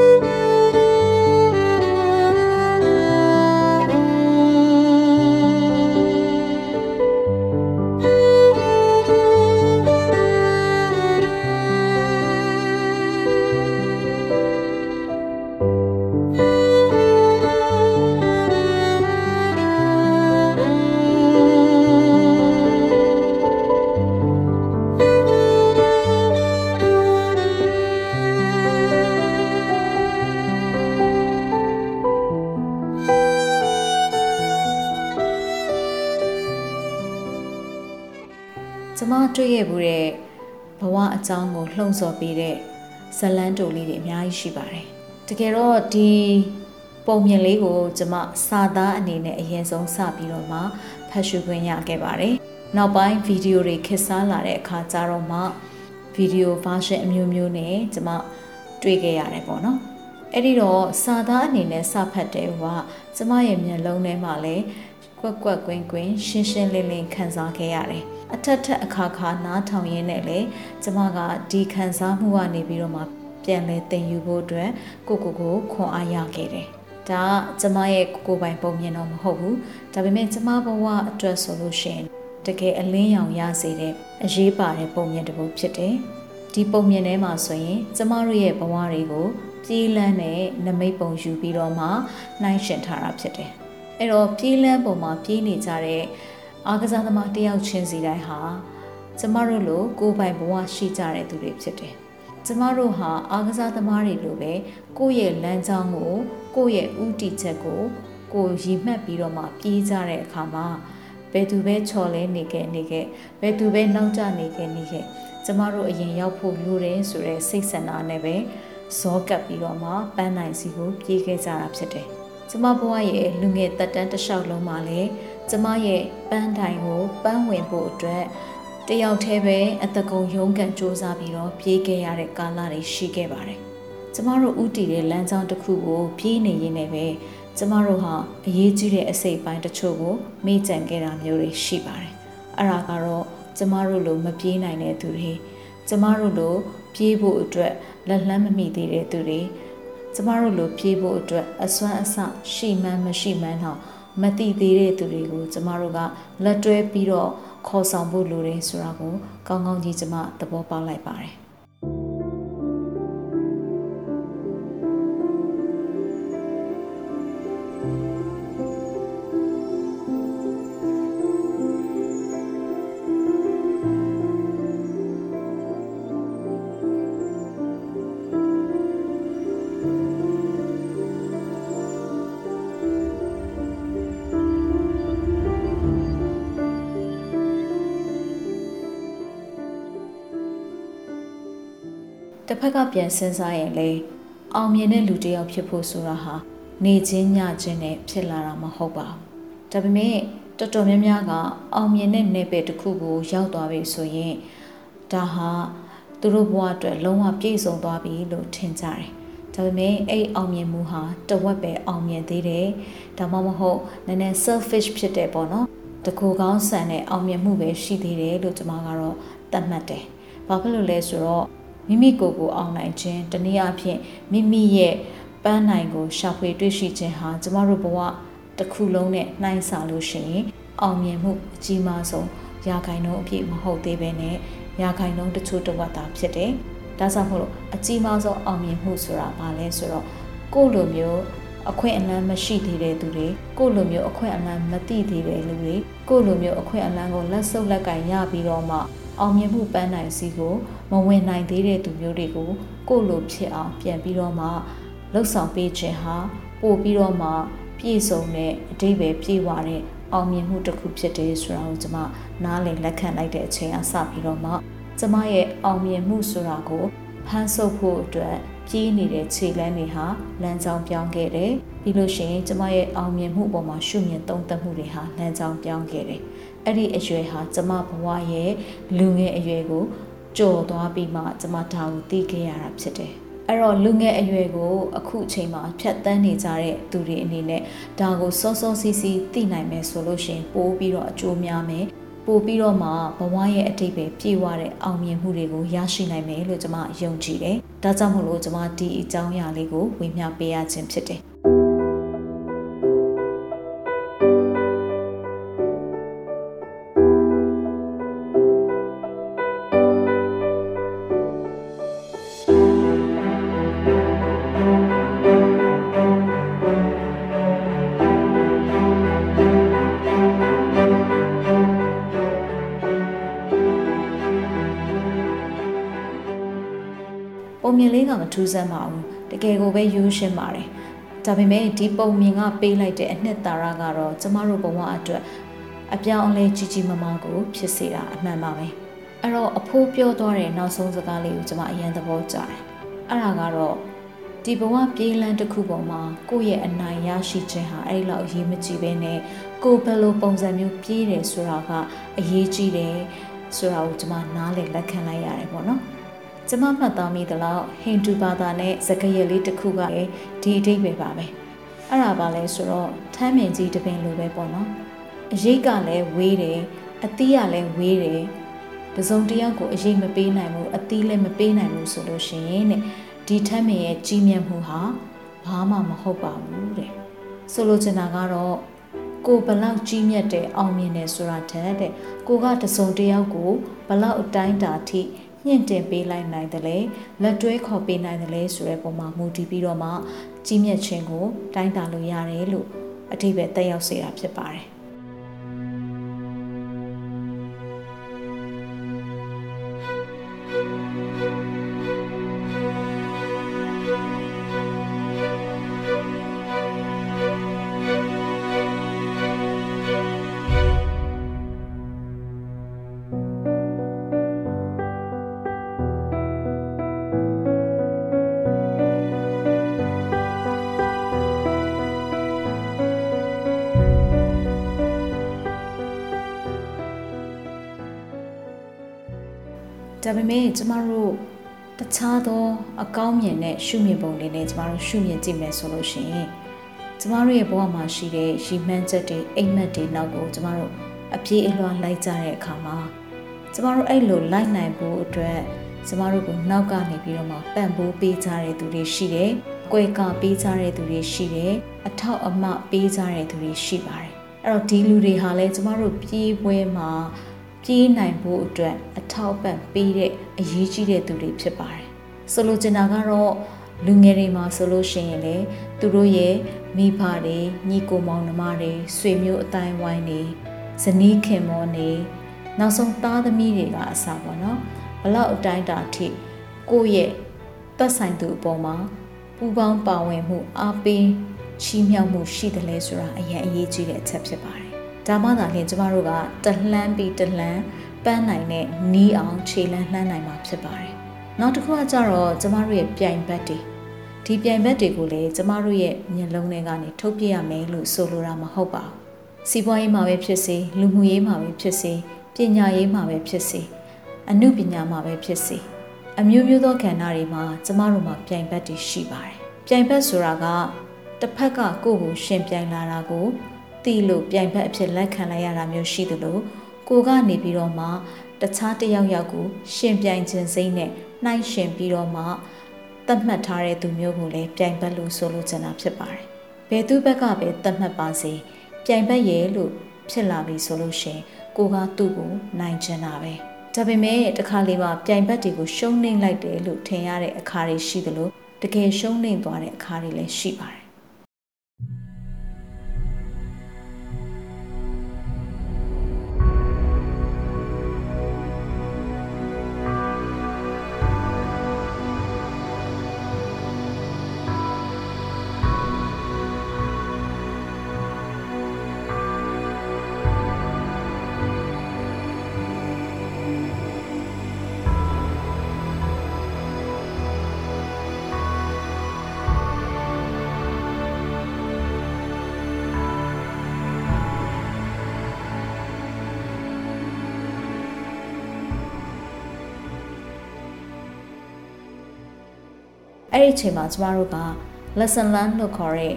အကြောင်းကိုလှုံ့ဆော်ပေးတဲ့ဇလန်းတိုလေးတွေအများကြီးရှိပါတယ်။တကယ်တော့ဒီပုံမြင်လေးကိုကျမစာသားအနေနဲ့အရင်ဆုံးစပြီးတော့မှဖတ်ရှုခွင့်ရခဲ့ပါတယ်။နောက်ပိုင်းဗီဒီယိုတွေခစ်စားလာတဲ့အခါကျတော့မှဗီဒီယို version အမျိုးမျိုးနဲ့ကျမတွေ့ခဲ့ရတယ်ပေါ့နော်။အဲ့ဒီတော့စာသားအနေနဲ့စဖတ်တဲ့ဟိုကကျမရဲ့မျက်လုံးထဲမှာလည်းကွက်ကွက်ကွင်းကွင်းရှင်းရှင်းလင်းလင်းခံစားခဲ့ရတယ်။ အထက်ထက်အခါခါနားထောင်ရင်းနဲ့လေကျမကဒီခံစားမှုကနေပြီးတော့မှပြန်လဲသင်ယူဖို့အတွက်ကိုကိုကိုခွန်အားရခဲ့တယ်။ဒါကကျမရဲ့ကိုကိုပိုင်ပုံမြင်တော့မဟုတ်ဘူး။ဒါပေမဲ့ကျမဘဝအတွက်ဆိုလို့ရှိရင်တကယ်အလင်းရောင်ရစေတဲ့အရေးပါတဲ့ပုံမြင်တစ်ပုဒ်ဖြစ်တယ်။ဒီပုံမြင်ထဲမှာဆိုရင်ကျမတို့ရဲ့ဘဝတွေကိုပြေးလန်းတဲ့နမိတ်ပုံယူပြီးတော့မှနှိုင်းရှင်ထားတာဖြစ်တယ်။အဲ့တော့ပြေးလန်းပုံမှာပြေးနေကြတဲ့ အားကစားသမားတယောက်ချင်းစီတိုင်းဟာကျမတို့လိုကိုယ်ပိုင်ဘဝရှိကြတဲ့သူတွေဖြစ်တယ်။ကျမတို့ဟာအားကစားသမားတွေလိုပဲကိုယ့်ရဲ့လမ်းကြောင်းကိုကိုယ့်ရဲ့ဥတီချက်ကိုကိုယ်ရည်မှတ်ပြီးတော့မှပြေးကြတဲ့အခါမှာဘယ်သူပဲချော်လဲနေခဲ့နေခဲ့ဘယ်သူပဲနောက်ကျနေခဲ့နေခဲ့ကျမတို့အရင်ရောက်ဖို့လိုတယ်ဆိုတဲ့စိတ်ဆန္ဒနဲ့ပဲဇောကပ်ပြီးတော့မှပန်းနိုင်စီကိုပြေးခဲ့ကြတာဖြစ်တယ်။ ကျမဘဝရဲ့လူငယ်တက်တန်းတစ်လျှောက်လုံးမှာလည်းကျမရဲ့ပန်းတိုင်ကိုပန်းဝင်ဖို့အတွက်တယောက်တည်းပဲအတကုံရုံးကန်စ조사ပြီးတော့ပြေးခဲ့ရတဲ့ကာလတွေရှိခဲ့ပါတယ်။ကျမတို့ဥတီတဲ့လမ်းကြောင်းတစ်ခုကိုပြေးနေရင်းနဲ့ပဲကျမတို့ဟာအရေးကြီးတဲ့အစိတ်ပိုင်းတချို့ကိုမေ့ကြံခဲ့တာမျိုးတွေရှိပါတယ်။အဲ့ဒါကတော့ကျမတို့လိုမပြေးနိုင်တဲ့သူတွေကျမတို့လိုပြေးဖို့အတွက်လက်လှမ်းမမိသေးတဲ့သူတွေ ကျမတို့လိုပြေးဖို့အတွက်အစွမ်းအစရှိမှန်းမရှိမှန်းတော့မသိသေးတဲ့သူတွေကိုကျမတို့ကလက်တွဲပြီးတော့ခေါ်ဆောင်ဖို့လိုတယ်ဆိုတာကိုကောင်းကောင်းကြီးကျမသဘောပေါက်လိုက်ပါတယ် ဖက်ကပြန်စဉ်းစားရင်လေအောင်မြင်တဲ့လူတစ်ယောက်ဖြစ်ဖို့ဆိုတာဟာနေချင်းညချင်းနဲ့ဖြစ်လာတာမဟုတ်ပါဘူးဒါပေမဲ့တော်တော်များများကအောင်မြင်တဲ့နယ်ပယ်တစ်ခုကိုရောက်သွားပြီဆိုရင်ဒါဟာသူတို့ဘဝအတွက်လုံးဝပြည့်စုံသွားပြီလို့ထင်ကြတယ်ဒါပေမဲ့အဲ့အောင်မြင်မှုဟာတဝက်ပဲအောင်မြင်သေးတယ်ဒါမှမဟုတ်နည်းနည်း selfish ဖြစ်တယ်ပေါ့နော်တကူကောင်းဆန်တဲ့အောင်မြင်မှုပဲရှိသေးတယ်လို့ကျွန်မကတော့သတ်မှတ်တယ်ဘာဖြစ်လို့လဲဆိုတော့ မိမိကိုယ်ကိုအောင်နိုင်ခြင်းတနည်းအားဖြင့်မိမိရဲ့ပန်းနိုင်ကိုရှာဖွေတွေ့ရှိခြင်းဟာကျမတို့ဘဝတစ်ခုလုံးနဲ့နှိုင်းစာလို့ရှိရင်အောင်မြင်မှုအကြီးမားဆုံးရာခိုင်နှုန်းအပြည့်မဟုတ်သေးပဲနဲ့ရာခိုင်နှုန်းတချို့တစ်ဝက်သာဖြစ်တယ်။ဒါကြောင့်မို့လို့အကြီးမားဆုံးအောင်မြင်မှုဆိုတာဘာလဲဆိုတော့ကိုယ့်လိုမျိုးအခွင့်အလမ်းမရှိသေးတဲ့သူတွေကိုယ့်လိုမျိုးအခွင့်အလမ်းမသိသေးတဲ့လူတွေကိုယ့်လိုမျိုးအခွင့်အလမ်းကိုလက်ဆုပ်လက်ကင်ရပြီးတော့မှ အောင်မြင်မှုပန်းနိုင်စီကိုမဝင်နိုင်သေးတဲ့သူမျိုးတွေကိုကိုယ့်လိုဖြစ်အောင်ပြန်ပြီးတော့မှလှုပ်ဆောင်ပေးခြင်းဟာပို့ပြီးတော့မှပြည့်စုံတဲ့အတိတ်ပဲပြည့်ဝတဲ့အောင်မြင်မှုတစ်ခုဖြစ်တယ်ဆိုတာကိုကျွန်မနားလည်လက်ခံလိုက်တဲ့အချိန်အစပြီးတော့မှကျွန်မရဲ့အောင်မြင်မှုဆိုတာကိုဖန်ဆုပ်ဖို့အတွက်ပြေးနေတဲ့ခြေလမ်းတွေဟာလမ်းကြောင်းပြောင်းခဲ့တယ် ပြီးလို့ရှိရင်ကျွန်မရဲ့အောင်မြင်မှုပေါ်မှာရှုမြင်သုံးသပ်မှုတွေဟာလမ်းကြောင်းပြောင်းခဲ့တယ်အဲ့ဒီအရွယ်ဟာကျွန်မဘဝရဲ့လူငယ်အရွယ်ကိုကြော်သွားပြီးမှကျွန်မဒါကိုသိခဲ့ရတာဖြစ်တယ်အဲ့တော့လူငယ်အရွယ်ကိုအခုအချိန်မှာဖြတ်တန်းနေကြတဲ့သူတွေအနေနဲ့ဒါကိုစောစောစီးစီးသိနိုင်မယ်ဆိုလို့ရှိရင်ပိုးပြီးတော့အကျိုးများမယ်ပို့ပြီးတော့မှဘဝရဲ့အတိတ်ပဲပြေဝတဲ့အောင်မြင်မှုတွေကိုရရှိနိုင်မယ်လို့ကျွန်မယုံကြည်တယ်။ဒါကြောင့်မို့လို့ကျွန်မဒီအကြောင်းအရာလေးကိုဝေမျှပေးရခြင်းဖြစ်တယ် ထူးဆန်းပါဘူးတကယ်ကိုပဲယူရှင်းပါတယ်ဒါပေမဲ့ဒီပုံမြင်ကပေးလိုက်တဲ့အနှစ်သာရကတော့ကျမတို့ဘဝအတွက်အပြောင်းအလဲကြီးကြီးမားမားကို ဖြစ်စေတာအမှန်ပါပဲအဲ့တော့အဖိုးပြောသွားတဲ့နောက်ဆုံးစကားလေးကိုကျမအရင်သဘောကျတယ်အဲ့ဒါကတော့ဒီဘဝပြေးလန်းတစ်ခုပေါ်မှာကိုယ့်ရဲ့အနိုင်ရရှိခြင်းဟာအဲ့လောက်အရေးမကြီးပဲနဲ့ကိုယ်ဘယ်လိုပုံစံမျိုးပြေးတယ်ဆိုတာကအရေးကြီးတယ်ဆိုတာကိုကျွန်မနားလည်လက်ခံလိုက်ရတယ်ပေါ့နော် ကျမမှတ်သားမိသလောက်ဟိန္ဒူဘာသာနဲ့စကားရလေးတစ်ခုကလည်းဒီအဓိပ္ပာယ်ပါပဲအဲ့ဒါပါလဲဆိုတော့ထမ်းမြင်ကြီးတပင်လိုပဲပေါ့နော်အရေးကလည်းဝေးတယ်အသီးကလည်းဝေးတယ်တစုံတစ်ယောက်ကိုအရေးမပေးနိုင်ဘူးအသီးလည်းမပေးနိုင်ဘူးဆိုလို့ရှိရင်တဲ့ဒီထမ်းမြင်ရဲ့ကြီးမြတ်မှုဟာဘာမှမဟုတ်ပါဘူးတဲ့ဆိုလိုချင်တာကတော့ကိုဘလောက်ကြီးမြတ်တဲ့အောင်မြင်တယ်ဆိုတာတည်းတဲ့ကိုကတစုံတစ်ယောက်ကိုဘလောက်အတိုင်းတာထိ ညှင့်တင်ပေးလိုက်နိုင်တယ်လေလက်တွဲခေါ်ပေးနိုင်တယ်လေဆိုတဲ့ပုံမှာမူတည်ပြီးတော့မှကြီးမြတ်ခြင်းကိုတိုင်းတာလို့ရတယ်လို့အထိပ္ပယ်တက်ရောက်စေတာဖြစ်ပါတယ် ဒါပေမဲ့ကျမတို့တခြားသော အကောင်းမြင်တဲ့ရှုမြင်ပုံတွေနဲ့ကျမတို့ရှုမြင်ကြည့်မယ်ဆိုလို့ရှိရင်ကျမတို့ရဲ့ဘဝမှာရှိတဲ့ရည်မှန်းချက်တွေအိမ်မက်တွေနောက်ကိုကျမတို့အပြေးအလွှာလိုက်ကြတဲ့အခါမှာကျမတို့အဲ့လိုလိုက်နိုင်ဖို့အတွက်ကျမတို့ကနောက်ကနေပြီးတော့မှပံ့ပိုးပေးကြတဲ့သူတွေရှိတယ်။ကွယ်ကာပေးကြတဲ့သူတွေရှိတယ်။အထောက်အမပေးကြတဲ့သူတွေရှိပါတယ်။အဲ့တော့ဒီလူတွေဟာလည်းကျမတို့ပြေးပွဲမှာ ပြေးနိုင်ဖို့အတွက်အထောက်ပံ့ပေးတဲ့အရေးကြီးတဲ့သူတွေဖြစ်ပါတယ်။ဆိုလိုချင်တာကတော့လူငယ်တွေမှာဆိုလို့ရှိရင်လေသူတို့ရဲ့မိဘတွေညီကိုမောင်နှမတွေဆွေမျိုးအတိုင်းဝိုင်းတွေဇနီးခင်မောနေနောက်ဆုံးသားသမီးတွေကအစားပေါ့နော်ဘလောက်အတိုင်းတာထိကိုယ့်ရဲ့သက်ဆိုင်သူအပေါ်မှာပူပေါင်းပါဝင်မှုအားပေးချီးမြှောက်မှုရှိတယ်လဲဆိုတာအရင်အရေးကြီးတဲ့အချက်ဖြစ်ပါတယ် ဒါမှသာလျှင်ကျမတို့ကတလှမ်းပြီးတလှမ်းပန်းနိုင်တဲ့နီးအောင်ခြေလန်းလှမ်းနိုင်မှာဖြစ်ပါတယ်။နောက်တစ်ခုကကြတော့ကျမတို့ရဲ့ပြိုင်ဘက်တွေဒီပြိုင်ဘက်တွေကိုလည်းကျမတို့ရဲ့မျက်လုံးထဲကနေထုတ်ပြရမယ်လို့ဆိုလိုတာမဟုတ်ပါဘူး။စီးပွားရေးမှာပဲဖြစ်စေလူမှုရေးမှာပဲဖြစ်စေပညာရေးမှာပဲဖြစ်စေအမှုပညာမှာပဲဖြစ်စေအမျိုးမျိုးသောကဏ္ဍတွေမှာကျမတို့မှာပြိုင်ဘက်တွေရှိပါတယ်။ပြိုင်ဘက်ဆိုတာကတစ်ဖက်ကကိုယ့်ကိုရှင်ပြိုင်လာတာကို တီးလို့ပြိုင်ဘက်အဖြစ်လက်ခံလိုက်ရတာမျိုးရှိသလိုကိုကနေပြီးတော့မှတခြားတယောက်ယောက်ကိုရှင်ပြိုင်ခြင်းစိမ့်နဲ့နှိုင်းရှင်ပြီးတော့မှသတ်မှတ်ထားတဲ့သူမျိုးကိုလည်းပြိုင်ဘက်လို့ဆိုလိုချင်တာဖြစ်ပါတယ်။ဘယ်သူဘက်ကပဲသတ်မှတ်ပါစေပြိုင်ဘက်ရဲ့လို့ဖြစ်လာပြီဆိုလို့ရှင်ကိုကသူ့ကိုနိုင်ချင်တာပဲ။ဒါပေမဲ့တခါလေမှပြိုင်ဘက်တွေကိုရှုံးနှိမ့်လိုက်တယ်လို့ထင်ရတဲ့အခါတွေရှိသလိုတကယ်ရှုံးနှိမ့်သွားတဲ့အခါတွေလည်းရှိပါတယ် အဲ့ဒီအချိန်မှာကျမတို့က lesson learn လို့ခေါ်တဲ့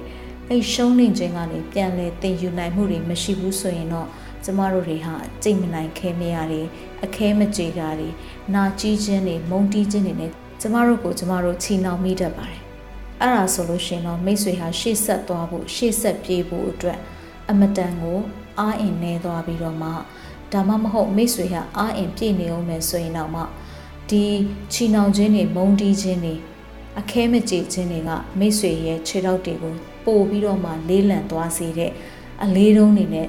အဲ့ရှုံးနေခြင်းကနေပြန်လဲသင်ယူနိုင်မှုတွေမရှိဘူးဆိုရင်တော့ကျမတို့တွေဟာကြိတ်မနိုင်ခဲမရတွေအခဲမကြေတာတွေနာကြီးခြင်းတွေမုန်းတီးခြင်းတွေနဲ့ကျမတို့ကိုကျမတို့ချီနှောင်မိတတ်ပါတယ်အဲ့ဒါဆိုလို့ရှိရင်တော့မိတ်ဆွေဟာရှေ့ဆက်သွားဖို့ရှေ့ဆက်ပြေးဖို့အတွက်အမတန်ကိုအားအင်နေသွားပြီးတော့မှဒါမှမဟုတ်မိတ်ဆွေဟာအားအင်ပြည့်နေအောင်မယ်ဆိုရင်တော့မှဒီချီနှောင်ခြင်းတွေမုန်းတီးခြင်းတွေ အခဲမကြေခြင်းတွေကမိတ်ဆွေရဲ့ခြေထောက်တွေကိုပို့ပြီးတော့မှလေးလံသွားစေတဲ့အလေးတုံးတွေနဲ့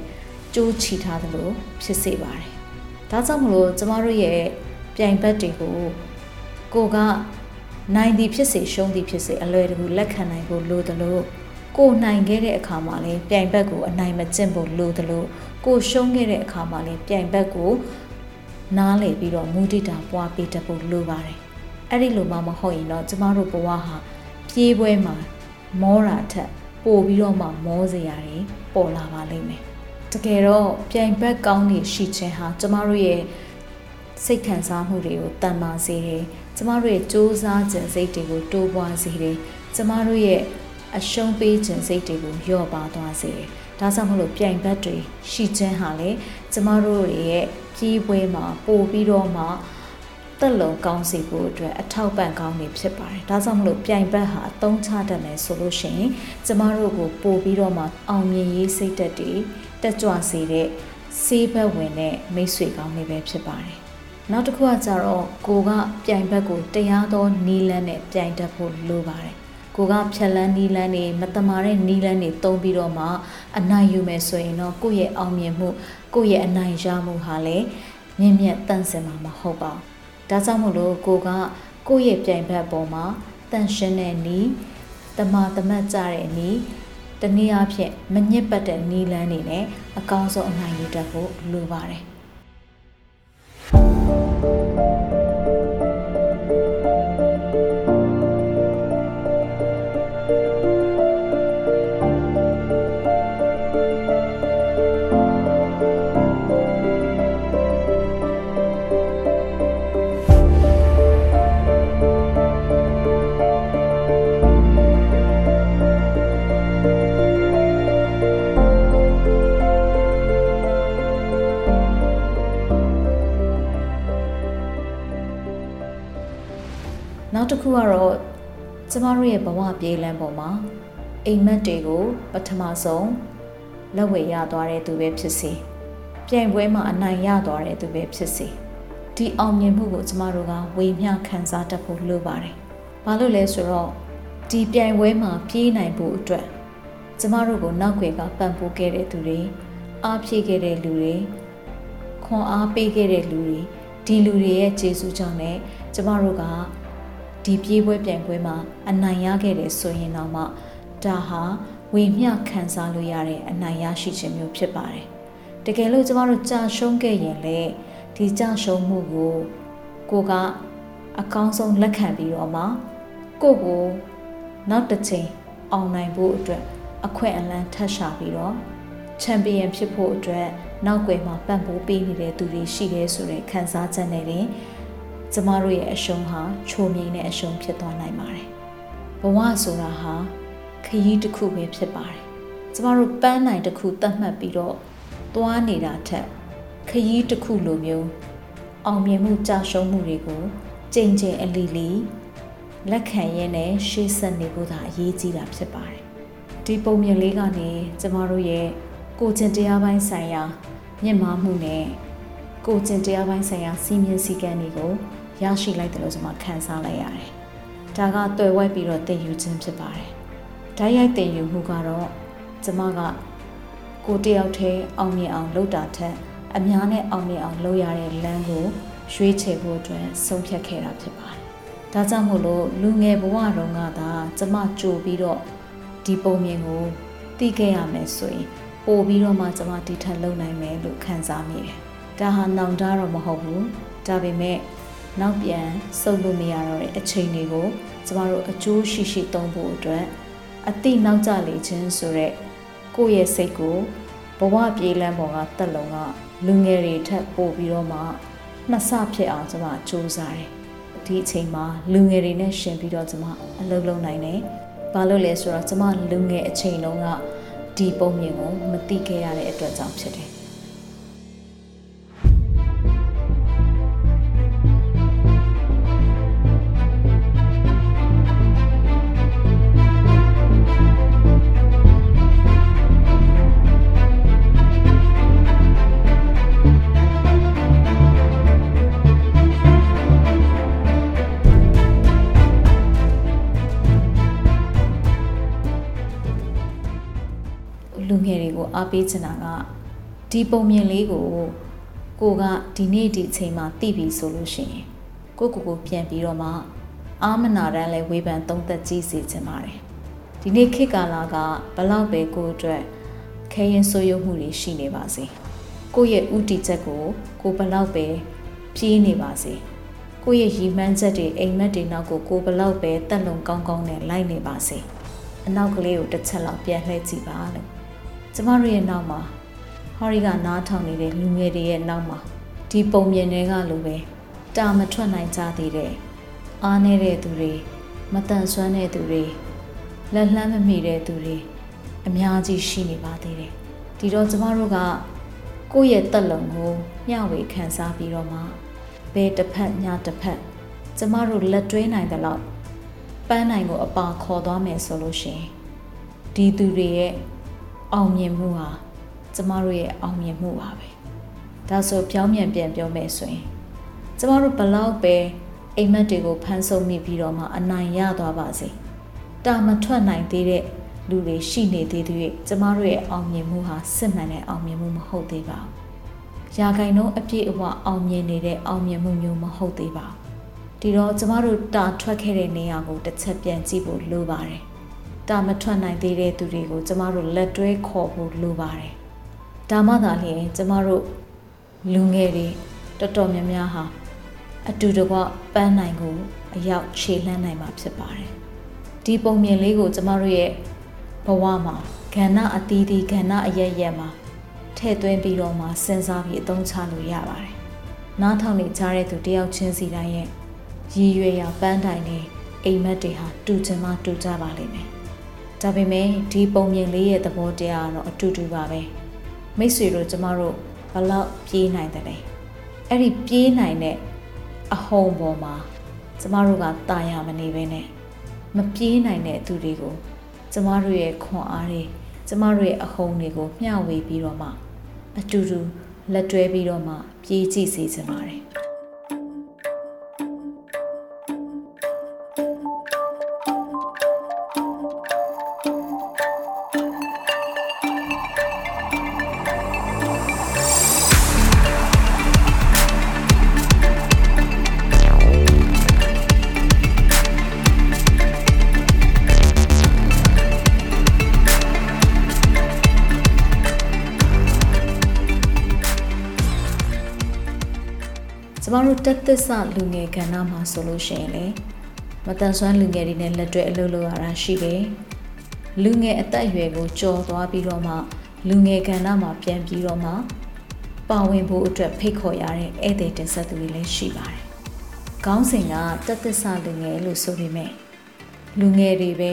ကြိုးချီထားသလိုဖြစ်စေပါတယ်။ဒါကြောင့်မလို့ကျမတို့ရဲ့ပြိုင်ဘက်တွေကိုကိုကနိုင်သည်ဖြစ်စေရှုံးသည်ဖြစ်စေအလွယ်တကူလက်ခံနိုင်ဖို့လိုသလိုကိုနိုင်ခဲ့တဲ့အခါမှာလည်းပြိုင်ဘက်ကိုအနိုင်မကျင့်ဖို့လိုသလိုကိုရှုံးခဲ့တဲ့အခါမှာလည်းပြိုင်ဘက်ကိုနားလေပြီးတော့မူတည်တာပွားပေးတတ်ဖို့လိုပါတယ်။ အဲ့ဒီလိုမှမဟုတ်ရင်တော့ကျမတို့ဘဝဟာပြေးပွဲမှာမောတာထက်ပို့ပြီးတော့မှမောစရာတွေပေါ်လာပါလိမ့်မယ်။တကယ်တော့ပြိုင်ဘက်ကောင်းနေရှိခြင်းဟာကျမတို့ရဲ့စိတ်ခံစားမှုတွေကိုတန်ပါစေတယ်။ကျမတို့ရဲ့စ조사ခြင်းစိတ်တွေကိုတိုးပွားစေတယ်။ကျမတို့ရဲ့အရှုံးပေးခြင်းစိတ်တွေကိုလျော့ပါသွားစေတယ်။ဒါကြောင့်မလို့ပြိုင်ဘက်တွေရှိခြင်းဟာလေကျမတို့ရဲ့ကြီးပွဲမှာပို့ပြီးတော့မှ တက်လုံကောင်းစီဖို့အတွက်အထောက်ပံ့ကောင်းနေဖြစ်ပါတယ်။ဒါကြောင့်မလို့ပြိုင်ဘက်ဟာအသုံးချတတ်မယ်ဆိုလို့ရှိရင်ကျမတို့ကိုပို့ပြီးတော့မှအောင်မြင်ရေးစိတ်သက်တည်တက်ကြွစေတဲ့စေးဘက်ဝင်တဲ့မိတ်ဆွေကောင်းတွေပဲဖြစ်ပါတယ်။နောက်တစ်ခုကကြတော့ကိုကပြိုင်ဘက်ကိုတရားသောနီးလန်းနဲ့ပြိုင်တတ်ဖို့လိုပါတယ်။ကိုကဖြက်လန်းနီးလန်းနေမတမာတဲ့နီးလန်းနေတုံးပြီးတော့မှအနိုင်ယူမယ်ဆိုရင်တော့ကိုယ့်ရဲ့အောင်မြင်မှုကိုယ့်ရဲ့အနိုင်ရမှုဟာလည်းမြင့်မြတ်တန့်စင်မှာမဟုတ်ပါဘူး ဒါကြောင့်မို့လို့ကိုကကိုယ့်ရဲ့ပြိုင်ဘက်ပေါ်မှာတန်ရှင်းတဲ့နီးတမာတမတ်ကြတဲ့နီးတနည်းအားဖြင့်မညစ်ပတ်တဲ့နီးလန်းနေနဲ့အကောင်းဆုံးအနိုင်ယူတတ်ဖို့လိုပါတယ် တစ်ခုကတော့ကျမတို့ရဲ့ဘဝပြေးလန်းပေါ်မှာအိမ်မက်တွေကိုပထမဆုံးလက်ဝဲရသွားတဲ့သူပဲဖြစ်စေပြိုင်ပွဲမှာအနိုင်ရသွားတဲ့သူပဲဖြစ်စေဒီအောင်မြင်မှုကိုကျမတို့ကဝေမျှခံစားတတ်ဖို့လိုပါတယ်။ဘာလို့လဲဆိုတော့ဒီပြိုင်ပွဲမှာပြေးနိုင်ဖို့အတွက်ကျမတို့ကိုနောက်ွယ်ကပံ့ပိုးခဲ့တဲ့သူတွေအားဖြည့်ခဲ့တဲ့လူတွေခွန်အားပေးခဲ့တဲ့လူတွေဒီလူတွေရဲ့ကျေးဇူးကြောင့်လည်းကျမတို့က ဒီပြေးပွဲပြိုင်ပွဲမှာအနိုင်ရခဲ့တယ်ဆိုရင်တော့မှဒါဟာဝေမျှခံစားလို့ရတဲ့အနိုင်ရရှိခြင်းမျိုးဖြစ်ပါတယ်။တကယ်လို့ကျမတို့ကြာရှုံးခဲ့ရင်လေဒီကြာရှုံးမှုကိုကိုကအကောင်းဆုံးလက်ခံပြီးတော့မှကိုကိုနောက်တစ်ချိန်အောင်နိုင်ဖို့အတွက်အခွင့်အလမ်းထပ်ရှာပြီးတော့ချန်ပီယံဖြစ်ဖို့အတွက်နောက်ွယ်မှာပံ့ပိုးပေးနေတဲ့သူတွေရှိတယ်ဆိုတဲ့ခံစားချက်နဲ့တင် ကျမတို့ရဲ့အရှုံးဟာချိုမြိန်တဲ့အရှုံးဖြစ်သွားနိုင်ပါတယ်။ဘဝဆိုတာဟာခရီးတစ်ခုပဲဖြစ်ပါတယ်။ကျမတို့ပန်းနိုင်တစ်ခုတတ်မှတ်ပြီးတော့သွားနေတာထက်ခရီးတစ်ခုလိုမျိုးအောင်မြင်မှုကြာရှုံးမှုတွေကိုကြိမ်ကြိမ်အလီလီလက်ခံရင်းနဲ့ရှေ့ဆက်နေဖို့သာအရေးကြီးတာဖြစ်ပါတယ်။ဒီပုံမြင်လေးကနေကျမတို့ရဲ့ကိုကျင်တရားပိုင်းဆိုင်ရာမြင့်မားမှုနဲ့ကိုကျင်တရားပိုင်းဆိုင်ရာစီမင်းစည်းကမ်းတွေကို ရရှိလိုက်တယ်လို့ကျွန်မခံစားလိုက်ရတယ်။ဒါကတွေ့ဝိုက်ပြီးတော့တည်ယူခြင်းဖြစ်ပါတယ်။ဓာတ်ရိုက်တည်ယူမှုကတော့ကျွန်မကကိုတယောက်တည်းအောင်မြင်အောင်လုပ်တာထက်အများနဲ့အောင်မြင်အောင်လုပ်ရတဲ့လမ်းကိုရွေးချယ်ဖို့အတွက်ဆုံးဖြတ်ခဲ့တာဖြစ်ပါတယ်။ဒါကြောင့်မို့လို့လူငယ်ဘဝတုန်းကသာကျွန်မကြိုပြီးတော့ဒီပုံမြင်ကိုသိခဲ့ရမယ်ဆိုရင်ပို့ပြီးတော့မှကျွန်မဒီထက်လုံနိုင်မယ်လို့ခံစားမိတယ်။ဒါဟာနောင်တတော့မဟုတ်ဘူး။ဒါပေမဲ့ နောက်ပြန်စုပ်လို့မရတော့တဲ့အချိန်တွေကိုကျမတို့အကျိုးရှိရှိသုံးဖို့အတွက်အတိနောက်ကျလေခြင်းဆိုတဲ့ကိုယ့်ရဲ့စိတ်ကိုဘဝပြေးလန်းပေါ်ကတက်လုံကလူငယ်တွေထက်ပို့ပြီးတော့မှနှစ်ဆဖြစ်အောင်ကျမစူးစမ်းတယ်။တဒီအချိန်မှာလူငယ်တွေနဲ့ရှင်ပြီးတော့ကျမအလုပ်လုပ်နိုင်တယ်။ဘာလို့လဲဆိုတော့ကျမလူငယ်အချိန်တုန်းကဒီပုံမြင်ကိုမသိခဲ့ရတဲ့အတွက်ကြောင့်ဖြစ်တယ်။ အားပေးချင်တာကဒီပုံမြင်လေးကိုကိုကဒီနေ့ဒီအချိန်မှာသိပြီဆိုလို့ရှိရင်ကိုကိုကိုပြန်ပြီးတော့မှအာမနာတန်းလဲဝေဖန်သုံးသက်ကြည့်စေချင်ပါတယ်ဒီနေ့ခေတ်ကာလကဘလောက်ပဲကိုအတွက်ခဲရင်ဆိုးရုံမှုတွေရှိနေပါစေကိုရဲ့ဥတီချက်ကိုကိုဘလောက်ပဲပြေးနေပါစေကိုရဲ့ရီမှန်းချက်တွေအိမ်မက်တွေနောက်ကိုကိုဘလောက်ပဲတက်လုံကောင်းကောင်းနဲ့လိုက်နေပါစေအနောက်ကလေးကိုတစ်ချက်လောက်ပြန်လှည့်ကြည့်ပါလို့ ကျမတို့ရဲ့နောက်မှာဟော်ရီကနားထောင်နေတဲ့လူငယ်တွေရဲ့နောက်မှာဒီပုံမြင်တွေကလိုပဲတာမထွက်နိုင်ကြသေးတဲ့အားနေတဲ့သူတွေမတန်ဆွမ်းတဲ့သူတွေလက်လှမ်းမမီတဲ့သူတွေအများကြီးရှိနေပါသေးတယ်ဒီတော့ကျမတို့ကကိုယ့်ရဲ့တက်လုံကိုမျှဝေခံစားပြီးတော့မှဘယ်တစ်ဖက်ညတစ်ဖက်ကျမတို့လက်တွဲနိုင်တဲ့လောက်ပန်းနိုင်ကိုအပါခေါ်သွားမယ်ဆိုလို့ရှိရင်ဒီသူတွေရဲ့ အောင်မြင်မှုဟာကျမတို့ရဲ့အောင်မြင်မှုပါပဲဒါဆိုပြောင်းပြန်ပြန်ပြောမယ်ဆိုရင်ကျမတို့ဘလောက်ပဲအိမ်မက်တွေကိုဖမ်းဆုပ်မိပြီးတော့မှအနိုင်ရသွားပါစေတာမထွက်နိုင်သေးတဲ့လူတွေရှိနေသေးသေး၍ကျမတို့ရဲ့အောင်မြင်မှုဟာစစ်မှန်တဲ့အောင်မြင်မှုမဟုတ်သေးပါဘူးရာဂိုင်နှုန်းအပြည့်အဝအောင်မြင်နေတဲ့အောင်မြင်မှုမျိုးမဟုတ်သေးပါဘူးဒီတော့ကျမတို့တာထွက်ခဲ့တဲ့နေရာကိုတစ်ချက်ပြန်ကြည့်ဖို့လိုပါတယ် တာမထွက်နိုင်သေးတဲ့သူတွေကိုကျမတို့လက်တွဲခေါ်ဖို့လိုပါတယ်။ဒါမှသာလျှင်ကျမတို့လူငယ်တွေတော်တော်များများဟာအတူတကွပန်းနိုင်ကိုအရောက်ခြေလှမ်းနိုင်မှာဖြစ်ပါတယ်။ဒီပုံမြင်လေးကိုကျမတို့ရဲ့ဘဝမှာကဏ္ဍအသီးသီးကဏ္ဍအရရက်မှာထည့်သွင်းပြီးတော့မှစဉ်းစားပြီးအသုံးချလို့ရပါတယ်။နားထောင်နေကြတဲ့သူတယောက်ချင်းစီတိုင်းရဲ့ရည်ရွယ်ရာပန်းတိုင်နဲ့အိမ်မက်တွေဟာတူချင်မှတူကြပါလိမ့်မယ်။ ဒါပေမဲ့ဒီပုံမြင်လေးရဲ့သဘောတရားကတော့အတူတူပါပဲမိတ်ဆွေတို့ကျမတို့ဘလောက်ပြေးနိုင်တယ်လဲအဲ့ဒီပြေးနိုင်တဲ့အဟုန်ပေါ်မှာကျမတို့ကတာယာမနေပဲနဲ့မပြေးနိုင်တဲ့သူတွေကိုကျမတို့ရဲ့ခွန်အားတွေကျမတို့ရဲ့အဟုန်တွေကိုမျှဝေပြီးတော့မှအတူတူလက်တွဲပြီးတော့မှပြေးကြည့်စေချင်ပါတယ် တို့တက်သစ္စာလူငယ်ကဏ္ဍမှာဆိုလို့ရှိရင်လေမတန်ဆွမ်းလူငယ်တွေနဲ့လက်တွဲအလုပ်လုပ်ရတာရှိတယ်။လူငယ်အသက်အရွယ်ကိုကြော်သွားပြီးတော့မှလူငယ်ကဏ္ဍမှာပြန်ပြီးတော့မှပါဝင်ဖို့အတွက်ဖိတ်ခေါ်ရတဲ့ဧည့်သည်တင်ဆက်သူတွေလည်းရှိပါတယ်။ခေါင်းစဉ်ကတက်သစ္စာလူငယ်လို့ဆိုပေမဲ့လူငယ်တွေပဲ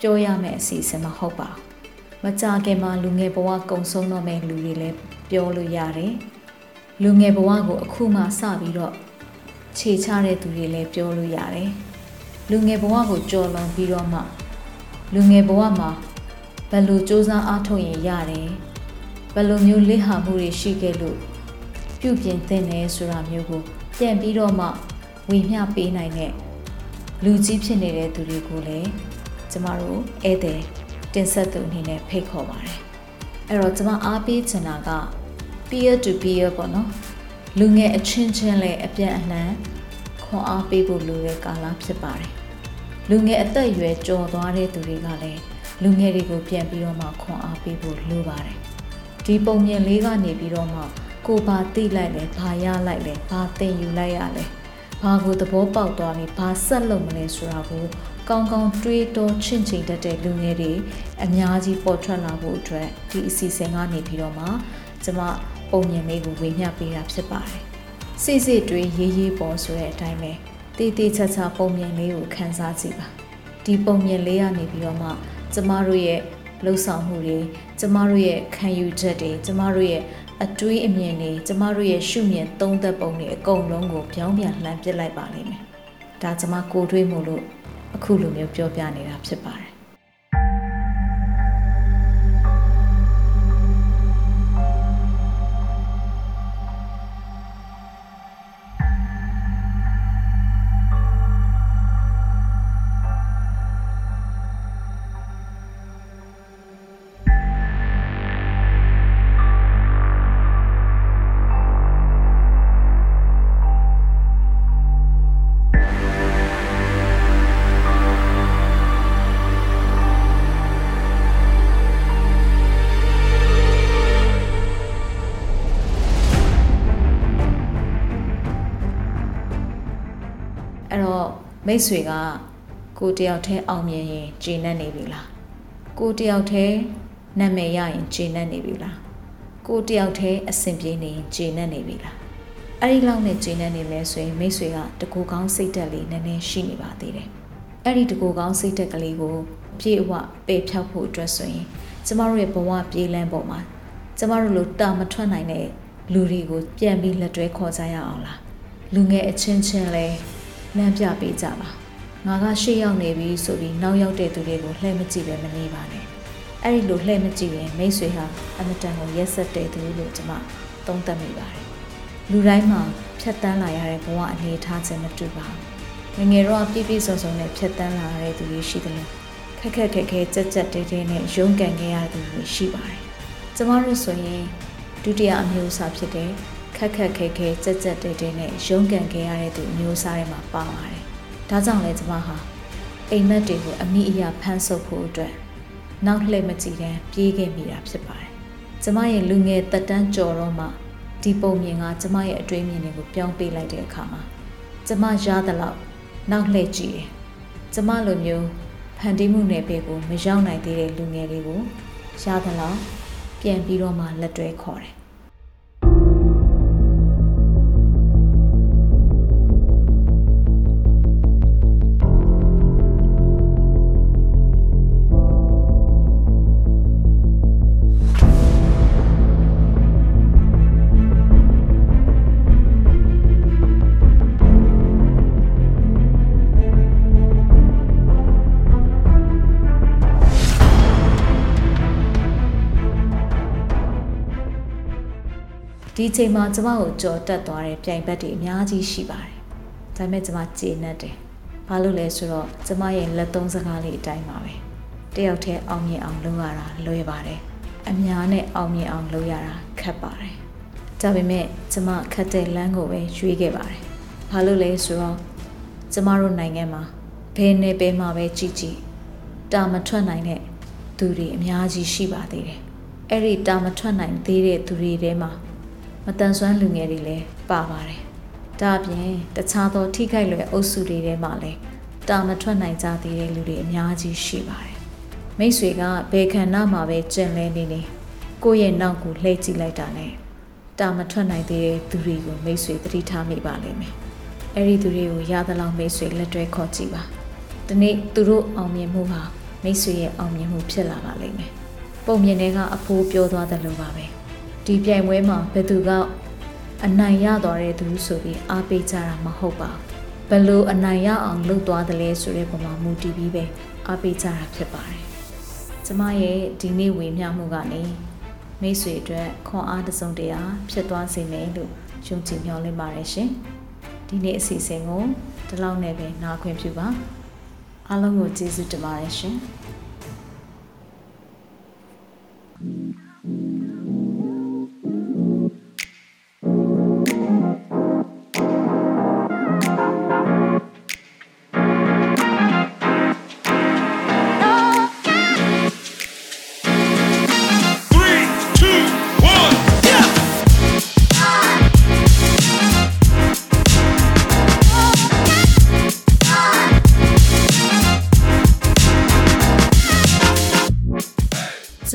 ပြောရမယ့်အစီအစဉ်မဟုတ်ပါဘူး။မကြခင်မှာလူငယ်ဘဝကုံဆုံးတော့မယ့်လူတွေလည်းပြောလို့ရတယ်။လူငယ်ဘဝကိုအခုမှစပြီးတော့ ခြေချတဲ့သူတွေလည်းပြောလို့ရတယ်။လူငယ်ဘဝကိုကြော်လွန်ပြီးတော့မှလူငယ်ဘဝမှာဘယ်လိုစူးစမ်းအားထုတ်ရင်ရတယ်။ဘယ်လိုမျိုးလက်ဟာမှုတွေရှိခဲ့လို့ပြုပြင်သင့်တယ်ဆိုတာမျိုးကိုပြန်ပြီးတော့မှဝေမျှပေးနိုင်တဲ့လူကြီးဖြစ်နေတဲ့သူတွေကိုလည်းကျမတို့ဧည့်သည်တင်ဆက်သူအနေနဲ့ဖိတ်ခေါ်ပါတယ်။အဲ့တော့ကျမအားပေးချင်တာက peer to peer ပေါ့နော် လူငယ်အချင်းချင်းလည်းအပြန်အလှန်ခွန်အားပေးဖို့လိုတဲ့ကာလဖြစ်ပါတယ်လူငယ်အသက်အရွယ်ကျော်သွားတဲ့သူတွေကလည်းလူငယ်တွေကိုပြန်ပြီးတော့မှခွန်အားပေးဖို့လိုပါတယ်ဒီပုံမြင်လေးကနေပြီးတော့မှကိုဘာသိလိုက်လဲဘာရလိုက်လဲဘာသင်ယူလိုက်ရလဲဘာကိုသဘောပေါက်သွားပြီဘာဆက်လုပ်မလဲဆိုတာကိုကောင်းကောင်းတွေးတောချင့်ချိန်တတ်တဲ့လူငယ်တွေအများကြီးပေါ်ထွက်လာဖို့အတွက်ဒီအစီအစဉ်ကနေပြီးတော့မှကျမ ပုံမြင်လေးကိုဝေမျှပေးတာဖြစ်ပါတယ်။စိတ်စိတ်တွေးရေးရေးပေါ်ဆိုတဲ့အတိုင်းပဲတေးသေးချာချာပုံမြင်လေးကိုခန်းစားကြည့်ပါဒီပုံမြင်လေးကနေပြီးတော့မှကျမတို့ရဲ့လှုပ်ဆောင်မှုတွေကျမတို့ရဲ့ခံယူချက်တွေကျမတို့ရဲ့အတွေးအမြင်တွေကျမတို့ရဲ့ရှုမြင်သုံးသက်ပုံတွေအကုန်လုံးကိုပြောင်းပြန်လှန်ပစ်လိုက်ပါလိမ့်မယ်ဒါကျမကိုတွေးမှုလို့အခုလိုမျိုးပြောပြနေတာဖြစ်ပါတယ် မိတ်ဆွေကကိုတယောက်တည်းအောင်မြင်ရင်ဂျင်းနဲ့နေပြီလားကိုတယောက်တည်းနာမည်ရရင်ဂျင်းနဲ့နေပြီလားကိုတယောက်တည်းအဆင်ပြေနေရင်ဂျင်းနဲ့နေပြီလားအဲ့ဒီလောက်နဲ့ဂျင်းနဲ့နေမယ်ဆိုရင်မိတ်ဆွေကတကူကောင်းစိတ်တက်လေးနည်းနည်းရှိနေပါသေးတယ်အဲ့ဒီတကူကောင်းစိတ်တက်ကလေးကိုပြေအဝပေဖြောက်ဖို့အတွက်ဆိုရင်ကျမတို့ရဲ့ဘဝပြေးလန်းပေါ်မှာကျမတို့လိုတာမထွက်နိုင်တဲ့လူတွေကိုပြန်ပြီးလက်တွဲခေါ်ကြရအောင်လားလူငယ်အချင်းချင်းလဲ လမ်းပြပေးကြပါငါကရှေ့ရောက်နေပြီဆိုပြီးနောက်ရောက်တဲ့သူတွေကိုလှည့်မကြည့်ပဲမနေပါနဲ့အဲ့ဒီလိုလှည့်မကြည့်ရင်မိတ်ဆွေဟာအမတန်ကိုရက်ဆက်တဲ့သူလို့ကျွန်မသုံးသပ်မိပါတယ်လူတိုင်းမှာဖြတ်တန်းလာရတဲ့ဘဝအနေအထားချင်းမတူပါဘူးငယ်ငယ်တော့ပြည့်ပြည့်စုံစုံနဲ့ဖြတ်တန်းလာရတဲ့သူတွေရှိတယ်လို့ခက်ခက်ခဲခဲကြက်ကြက်တဲတဲနဲ့ရုန်းကန်ခဲ့ရတဲ့သူတွေရှိပါတယ်ကျမတို့ဆိုရင်ဒုတိယအမျိုးအစားဖြစ်တဲ့ ခက်ခက်ခဲခဲကြက်ကြက်တဲတဲနဲ့ရုန်းကန်ခဲ့ရတဲ့သူအမျိုးအစားတွေမှာပါပါတယ်။ဒါကြောင့်လဲကျမဟာအိမ်မက်တွေကိုအမိအရာဖမ်းဆုပ်ဖို့အတွက်နောက်လှည့်မကြည့်တဲ့ပြေးခဲ့မိတာဖြစ်ပါတယ်။ကျမရဲ့လူငယ်တက်တန်းကြော်တော့မှဒီပုံမြင်ကကျမရဲ့အတွေးမြင်တွေကိုပြောင်းပေးလိုက်တဲ့အခါမှာကျမရသလောက်နောက်လှည့်ကြည့်တယ်။ကျမလိုမျိုးဖန်တီးမှုနယ်ပယ်ကိုမရောက်နိုင်သေးတဲ့လူငယ်တွေကိုရသလောက်ပြန်ပြီးတော့မှလက်တွဲခေါ်တယ်။ ဒီချိန်မှာကျမကိုကြော်တက်သွားတဲ့ပြိုင်ဘက်တွေအများကြီးရှိပါတယ်။ဒါပေမဲ့ကျမကျေနပ်တယ်။ဘာလို့လဲဆိုတော့ကျမရဲ့လက်သုံးစကားလေးအတိုင်းပါပဲ။တယောက်တည်းအောင်မြင်အောင်လုပ်ရတာလွယ်ပါတယ်။အများနဲ့အောင်မြင်အောင်လုပ်ရတာခက်ပါတယ်။ဒါပေမဲ့ကျမခက်တဲ့လမ်းကိုပဲရွေးခဲ့ပါတယ်။ဘာလို့လဲဆိုတော့ကျမတို့နိုင်ငံမှာဘယ်နယ်ပယ်မှာပဲကြည်ကြည်တာမထွက်နိုင်တဲ့သူတွေအများကြီးရှိပါသေးတယ်။အဲ့ဒီတာမထွက်နိုင်သေးတဲ့သူတွေထဲမှာ မတန်ဆွမ်းလူငယ်တွေလည်းပါပါတယ်။ဒါအပြင်တခြားသောထိခိုက်လွယ်အုပ်စုတွေထဲမှာလည်းတာမထွက်နိုင်ကြသေးတဲ့လူတွေအများကြီးရှိပါတယ်။မိတ်ဆွေကဘယ်ခန္ဓာမှာပဲကျင်လဲနေနေကိုယ့်ရဲ့နောက်ကိုလှည့်ကြည့်လိုက်တာနဲ့တာမထွက်နိုင်သေးတဲ့သူတွေကိုမိတ်ဆွေသတိထားမိပါလိမ့်မယ်။အဲ့ဒီသူတွေကိုရသလောက်မိတ်ဆွေလက်တွဲခေါ်ကြည့်ပါ။ဒီနေ့သူတို့အောင်မြင်မှုဟာမိတ်ဆွေရဲ့အောင်မြင်မှုဖြစ်လာပါလိမ့်မယ်။ပုံမြင်တွေကအဖိုးပြောသွားတယ်လို့ပါပဲ။ ဒီပြိုင်ပွဲမှာဘယ်သူကအနိုင်ရသွားတဲ့သူဆိုပြီးအားပေးကြတာမဟုတ်ပါဘူးဘယ်လို့အနိုင်ရအောင်လုပ်သွားတယ်လဲဆိုတဲ့ပုံမှာမူတည်ပြီးပဲအားပေးကြတာဖြစ်ပါတယ်ကျမရဲ့ဒီနေ့ဝေမျှမှုကနေမိတ်ဆွေအတွက်ခွန်အားတစ်စုံတရာဖြစ်သွားစေမယ်လို့ယုံကြည်မျှော်လင့်ပါတယ်ရှင်ဒီနေ့အစီအစဉ်ကိုဒီလောက်နဲ့ပဲနားခွင့်ပြုပါအားလုံးကိုကျေးဇူးတင်ပါတယ်ရှင် Three,